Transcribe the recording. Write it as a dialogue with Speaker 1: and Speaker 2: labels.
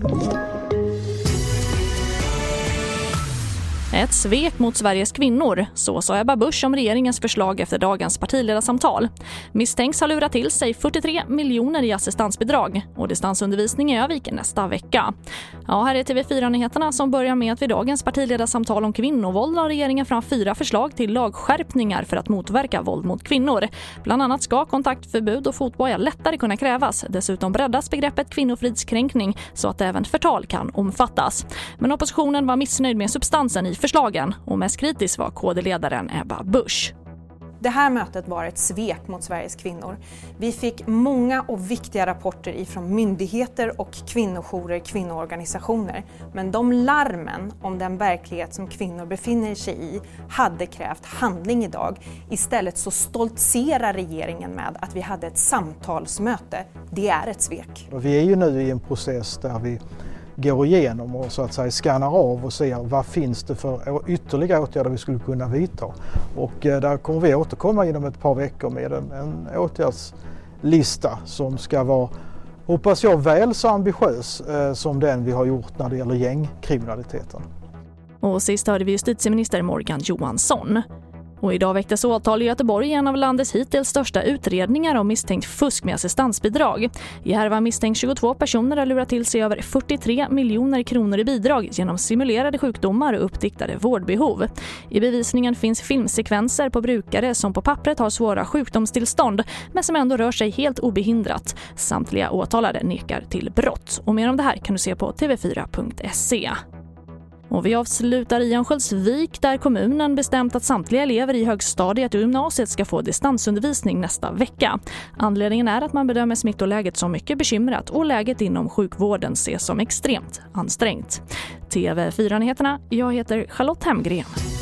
Speaker 1: Thank you. Ett svek mot Sveriges kvinnor, så sa Ebba Busch om regeringens förslag efter dagens partiledarsamtal. Misstänks ha lurat till sig 43 miljoner i assistansbidrag och distansundervisning i Övik nästa vecka. Ja, här är TV4-nyheterna som börjar med att vid dagens partiledarsamtal om kvinnovåld la regeringen fram fyra förslag till lagskärpningar för att motverka våld mot kvinnor. Bland annat ska kontaktförbud och fotboja lättare kunna krävas. Dessutom breddas begreppet kvinnofridskränkning så att även förtal kan omfattas. Men oppositionen var missnöjd med substansen i förslagen och mest kritisk var KD-ledaren Ebba Busch.
Speaker 2: Det här mötet var ett svek mot Sveriges kvinnor. Vi fick många och viktiga rapporter ifrån myndigheter och kvinnojourer, kvinnoorganisationer. Men de larmen om den verklighet som kvinnor befinner sig i hade krävt handling idag. Istället så stoltserar regeringen med att vi hade ett samtalsmöte. Det är ett svek.
Speaker 3: Vi är ju nu i en process där vi går igenom och så att säga skannar av och ser vad finns det för ytterligare åtgärder vi skulle kunna vidta. Och eh, där kommer vi återkomma inom ett par veckor med en, en åtgärdslista som ska vara, hoppas jag, väl så ambitiös eh, som den vi har gjort när det gäller gängkriminaliteten.
Speaker 1: Och sist hörde vi justitieminister Morgan Johansson. Och idag väcktes åtal i Göteborg i en av landets hittills största utredningar om misstänkt fusk med assistansbidrag. I härvan misstänks 22 personer ha lurat till sig över 43 miljoner kronor i bidrag genom simulerade sjukdomar och uppdiktade vårdbehov. I bevisningen finns filmsekvenser på brukare som på pappret har svåra sjukdomstillstånd men som ändå rör sig helt obehindrat. Samtliga åtalade nekar till brott. Och mer om det här kan du se på tv4.se. Och vi avslutar i Örnsköldsvik där kommunen bestämt att samtliga elever i högstadiet och gymnasiet ska få distansundervisning nästa vecka. Anledningen är att man bedömer smittoläget som mycket bekymrat och läget inom sjukvården ses som extremt ansträngt. TV4-nyheterna, jag heter Charlotte Hemgren.